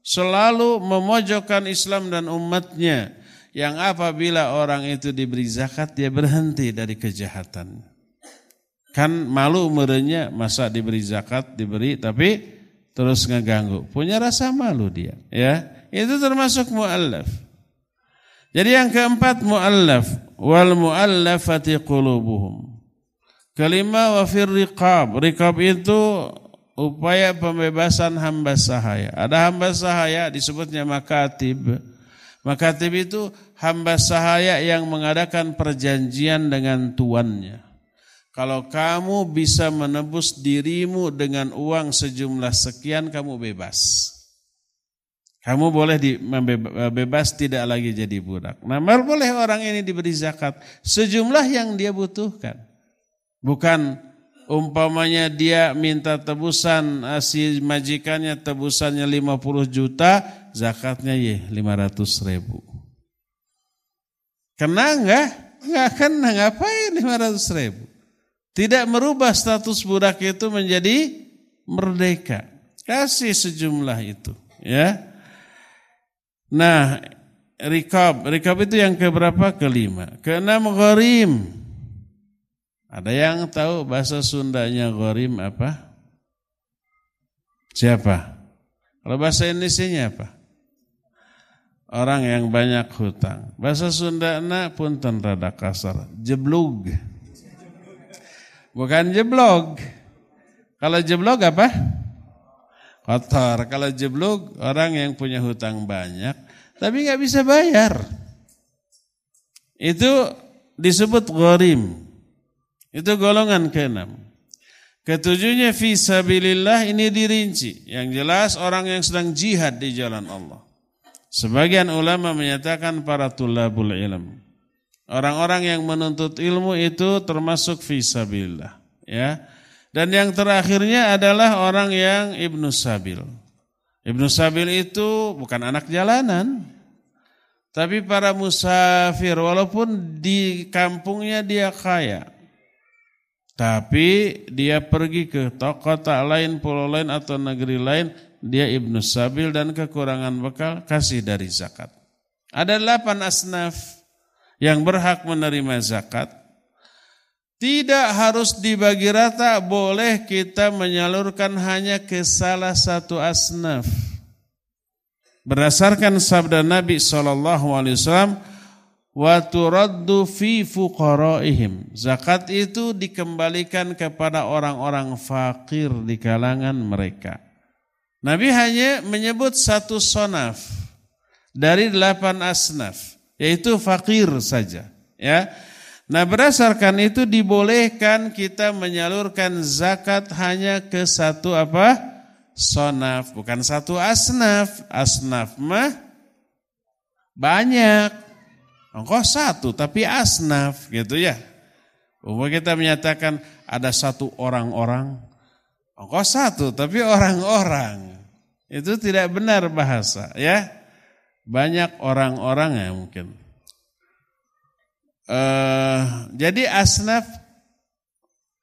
selalu memojokkan Islam dan umatnya. Yang apabila orang itu diberi zakat, dia berhenti dari kejahatan. Kan malu merenya masa diberi zakat, diberi tapi terus ngeganggu. Punya rasa malu dia, ya. itu termasuk muallaf. Jadi yang keempat muallaf wal muallafati qulubuhum. Kelima wa fir riqab. Riqab itu upaya pembebasan hamba sahaya. Ada hamba sahaya disebutnya makatib. Makatib itu hamba sahaya yang mengadakan perjanjian dengan tuannya. Kalau kamu bisa menebus dirimu dengan uang sejumlah sekian, kamu bebas. Kamu boleh di, bebas tidak lagi jadi budak. Nah, boleh orang ini diberi zakat sejumlah yang dia butuhkan. Bukan umpamanya dia minta tebusan eh, si majikannya tebusannya 50 juta, zakatnya ya 500 ribu. Kena enggak? Enggak kena, ngapain 500 ribu? Tidak merubah status budak itu menjadi merdeka. Kasih sejumlah itu, ya. Nah, rikab, rikab itu yang keberapa? Kelima. Keenam gharim. Ada yang tahu bahasa Sundanya gharim apa? Siapa? Kalau bahasa Indonesia apa? Orang yang banyak hutang. Bahasa Sunda pun rada kasar. Jeblug. Bukan jeblok. Kalau jeblok apa? Kotor. Kalau jeblok orang yang punya hutang banyak tapi nggak bisa bayar. Itu disebut gharim. Itu golongan keenam. Ketujuhnya fi sabilillah ini dirinci. Yang jelas orang yang sedang jihad di jalan Allah. Sebagian ulama menyatakan para tulabul ilm. Orang-orang yang menuntut ilmu itu termasuk fisabilillah, ya. Dan yang terakhirnya adalah orang yang ibnu sabil. Ibnu sabil itu bukan anak jalanan, tapi para musafir walaupun di kampungnya dia kaya. Tapi dia pergi ke kota lain, pulau lain atau negeri lain, dia ibnu sabil dan kekurangan bekal kasih dari zakat. Ada delapan asnaf yang berhak menerima zakat tidak harus dibagi rata, boleh kita menyalurkan hanya ke salah satu asnaf. Berdasarkan sabda Nabi Shallallahu Alaihi Wasallam, fi. Zakat itu dikembalikan kepada orang-orang fakir di kalangan mereka. Nabi hanya menyebut satu sonaf dari delapan asnaf yaitu fakir saja ya. Nah berdasarkan itu dibolehkan kita menyalurkan zakat hanya ke satu apa? Sonaf bukan satu asnaf. Asnaf mah banyak engkau satu tapi asnaf gitu ya. Umum kita menyatakan ada satu orang-orang engkau satu tapi orang-orang. Itu tidak benar bahasa ya banyak orang-orang ya mungkin. Uh, jadi asnaf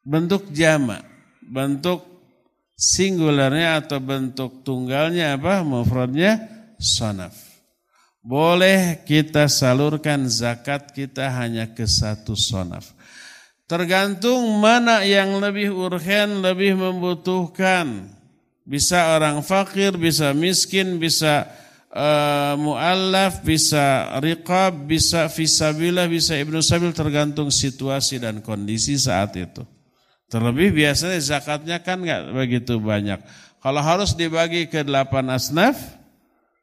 bentuk jama, bentuk singularnya atau bentuk tunggalnya apa? Mufradnya sanaf. Boleh kita salurkan zakat kita hanya ke satu sonaf. Tergantung mana yang lebih urgen, lebih membutuhkan. Bisa orang fakir, bisa miskin, bisa uh, mu'allaf, bisa riqab, bisa fisabilah, bisa ibnu sabil tergantung situasi dan kondisi saat itu. Terlebih biasanya zakatnya kan nggak begitu banyak. Kalau harus dibagi ke delapan asnaf,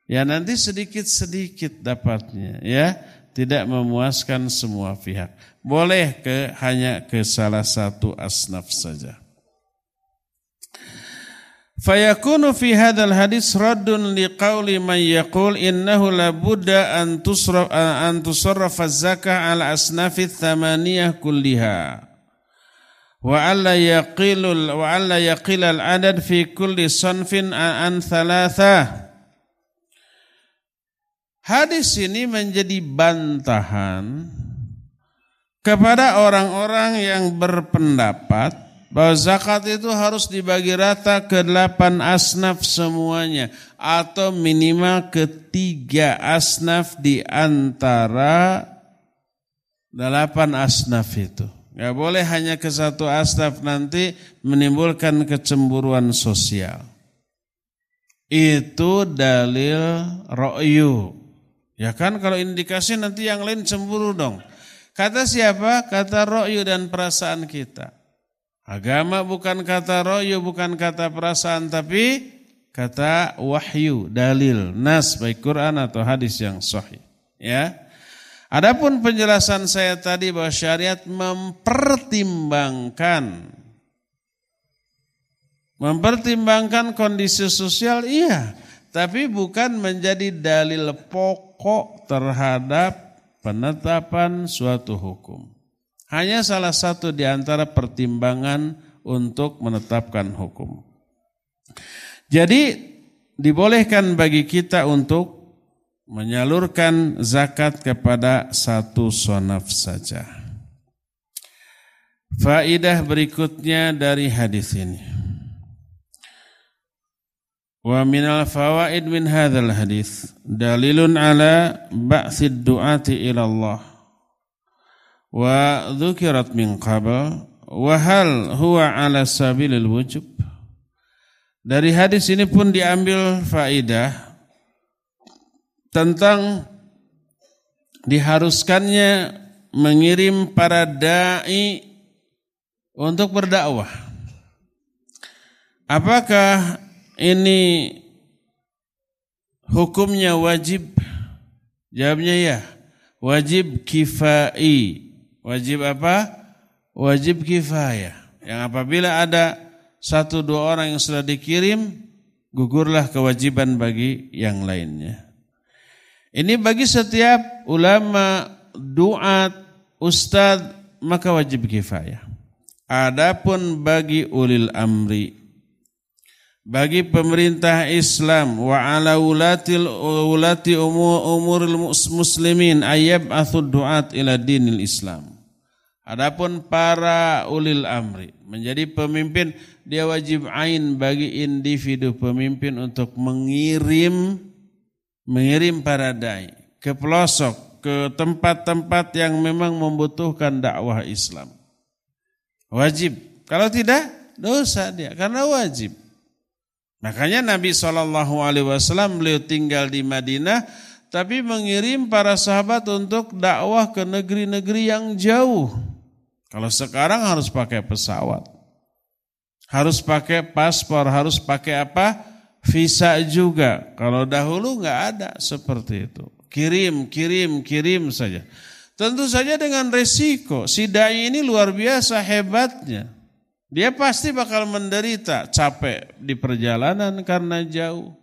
ya nanti sedikit-sedikit dapatnya, ya tidak memuaskan semua pihak. Boleh ke hanya ke salah satu asnaf saja. Fayakunu fi hadzal hadis raddun liqauli man yaqul innahu la budda an tusraf an tusarrafa zakah ala asnafi thamaniyah kulliha. Wa alla yaqilul wa alla yaqilal adad fi kulli sanfin an thalatha. Hadis ini menjadi bantahan kepada orang-orang yang berpendapat bahwa zakat itu harus dibagi rata ke delapan asnaf semuanya atau minimal ketiga asnaf di antara delapan asnaf itu. Gak boleh hanya ke satu asnaf nanti menimbulkan kecemburuan sosial. Itu dalil ro'yu. Ya kan kalau indikasi nanti yang lain cemburu dong. Kata siapa? Kata ro'yu dan perasaan kita. Agama bukan kata ro'yu, bukan kata perasaan, tapi kata wahyu, dalil, nas baik Quran atau hadis yang sahih. Ya. Adapun penjelasan saya tadi bahwa syariat mempertimbangkan Mempertimbangkan kondisi sosial iya, tapi bukan menjadi dalil pokok terhadap penetapan suatu hukum. Hanya salah satu di antara pertimbangan untuk menetapkan hukum. Jadi dibolehkan bagi kita untuk menyalurkan zakat kepada satu sonaf saja. Faidah berikutnya dari hadis ini. Wa minal fawaid min hadzal hadis dalilun ala ba'tsid du'ati ila Allah wa dzukirat min qabl wa hal huwa ala sabilil wujub Dari hadis ini pun diambil faidah tentang diharuskannya mengirim para dai untuk berdakwah. Apakah ini hukumnya wajib? Jawabnya ya. Wajib kifai. Wajib apa? Wajib kifayah. Yang apabila ada satu dua orang yang sudah dikirim, gugurlah kewajiban bagi yang lainnya. Ini bagi setiap ulama, duat, ustadz, maka wajib kifayah. Adapun bagi ulil amri, bagi pemerintah Islam wa ala ulatil ulati umuril muslimin ayab athud duat ila dinil Islam. Adapun para ulil amri menjadi pemimpin dia wajib ain bagi individu pemimpin untuk mengirim mengirim para dai ke pelosok ke tempat-tempat yang memang membutuhkan dakwah Islam. Wajib. Kalau tidak dosa dia karena wajib. Makanya Nabi Shallallahu Alaihi Wasallam beliau tinggal di Madinah, tapi mengirim para sahabat untuk dakwah ke negeri-negeri yang jauh. Kalau sekarang harus pakai pesawat, harus pakai paspor, harus pakai apa? Visa juga. Kalau dahulu nggak ada seperti itu. Kirim, kirim, kirim saja. Tentu saja dengan resiko. Si dai ini luar biasa hebatnya. Dia pasti bakal menderita, capek di perjalanan karena jauh.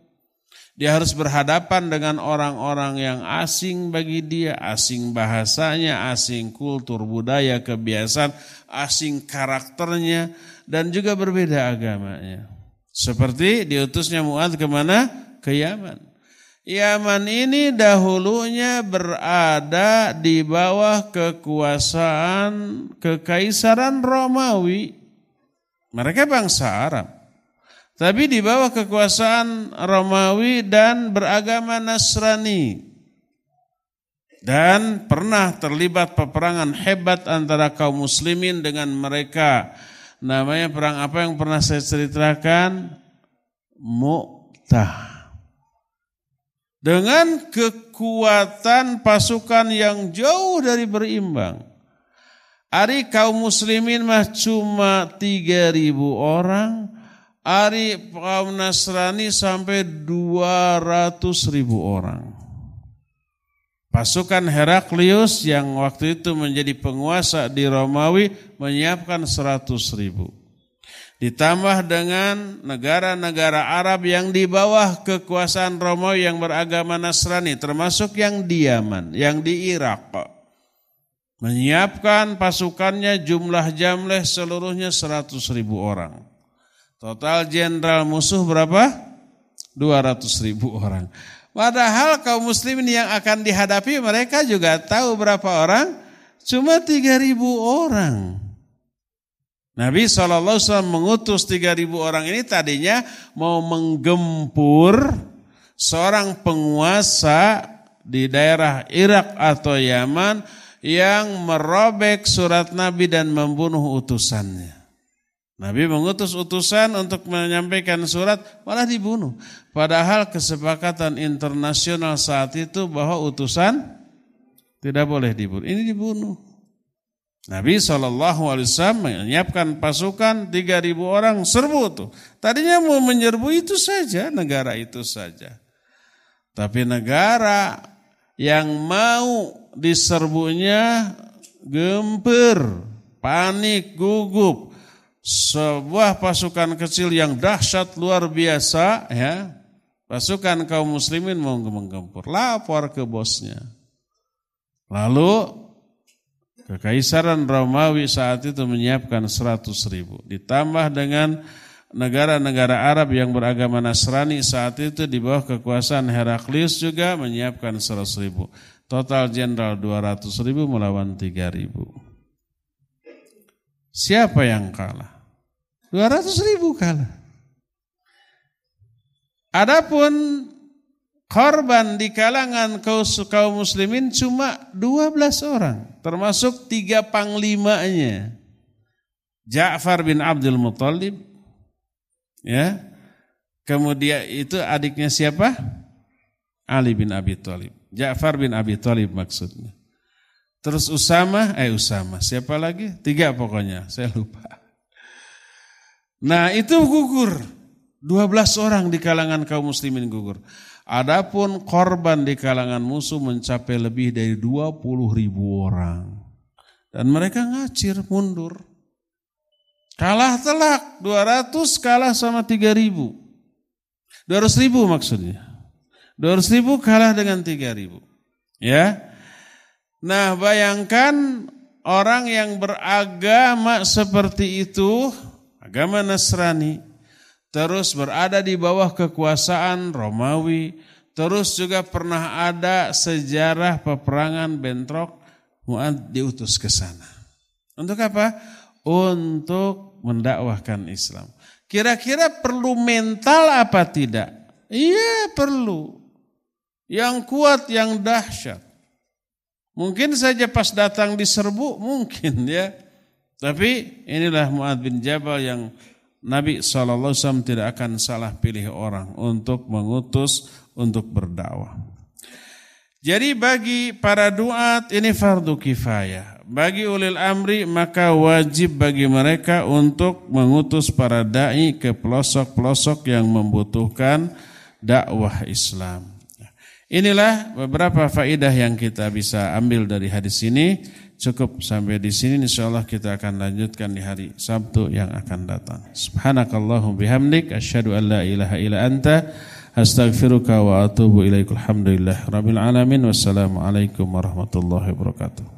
Dia harus berhadapan dengan orang-orang yang asing bagi dia, asing bahasanya, asing kultur, budaya, kebiasaan, asing karakternya, dan juga berbeda agamanya. Seperti diutusnya Mu'ad ke mana? Ke Yaman. Yaman ini dahulunya berada di bawah kekuasaan kekaisaran Romawi. Mereka bangsa Arab. Tapi di bawah kekuasaan Romawi dan beragama Nasrani. Dan pernah terlibat peperangan hebat antara kaum muslimin dengan mereka. Namanya perang apa yang pernah saya ceritakan? Mu'tah. Dengan kekuatan pasukan yang jauh dari berimbang. Ari kaum muslimin mah cuma 3000 orang. Ari kaum Nasrani sampai 200 ribu orang. Pasukan Heraklius yang waktu itu menjadi penguasa di Romawi menyiapkan 100 ribu. Ditambah dengan negara-negara Arab yang di bawah kekuasaan Romawi yang beragama Nasrani, termasuk yang di Yaman, yang di Irak menyiapkan pasukannya jumlah jamleh seluruhnya 100 ribu orang. Total jenderal musuh berapa? 200 ribu orang. Padahal kaum muslimin yang akan dihadapi mereka juga tahu berapa orang? Cuma 3 ribu orang. Nabi SAW mengutus 3 ribu orang ini tadinya mau menggempur seorang penguasa di daerah Irak atau Yaman yang merobek surat Nabi dan membunuh utusannya. Nabi mengutus utusan untuk menyampaikan surat malah dibunuh. Padahal kesepakatan internasional saat itu bahwa utusan tidak boleh dibunuh. Ini dibunuh. Nabi SAW menyiapkan pasukan 3.000 orang serbu tuh. Tadinya mau menyerbu itu saja, negara itu saja. Tapi negara yang mau diserbunya gempur, panik, gugup, sebuah pasukan kecil yang dahsyat luar biasa ya. Pasukan kaum muslimin mau menggempur lapor ke bosnya. Lalu kekaisaran Romawi saat itu menyiapkan 100 ribu. Ditambah dengan negara-negara Arab yang beragama Nasrani saat itu di bawah kekuasaan Heraklius juga menyiapkan 100 ribu. Total jenderal 200 ribu melawan 3 ribu. Siapa yang kalah 200 ribu kalah. Adapun korban di kalangan kaum muslimin cuma 12 orang. Termasuk tiga panglimanya. Ja'far bin Abdul Muttalib. Ya. Kemudian itu adiknya siapa? Ali bin Abi Thalib. Ja'far bin Abi Thalib maksudnya. Terus Usama, eh Usama, siapa lagi? Tiga pokoknya, saya lupa. Nah itu gugur. 12 orang di kalangan kaum muslimin gugur. Adapun korban di kalangan musuh mencapai lebih dari 20 ribu orang. Dan mereka ngacir mundur. Kalah telak, 200 kalah sama 3 ribu. 200 ribu maksudnya. 200 ribu kalah dengan 3 ribu. Ya. Nah bayangkan orang yang beragama seperti itu agama Nasrani, terus berada di bawah kekuasaan Romawi, terus juga pernah ada sejarah peperangan bentrok, Mu'ad diutus ke sana. Untuk apa? Untuk mendakwahkan Islam. Kira-kira perlu mental apa tidak? Iya perlu. Yang kuat, yang dahsyat. Mungkin saja pas datang diserbu, mungkin ya. Tapi inilah Mu'ad bin Jabal yang Nabi SAW tidak akan salah pilih orang untuk mengutus, untuk berdakwah. Jadi bagi para duat ini fardu kifayah. Bagi ulil amri maka wajib bagi mereka untuk mengutus para da'i ke pelosok-pelosok yang membutuhkan dakwah Islam. Inilah beberapa faidah yang kita bisa ambil dari hadis ini. Cukup sampai di sini insyaallah kita akan lanjutkan di hari Sabtu yang akan datang. Subhanakallahum bihamdik asyhadu an la ilaha illa anta astaghfiruka wa atubu ilaikal hamdulillah rabbil alamin wassalamu alaikum warahmatullahi wabarakatuh.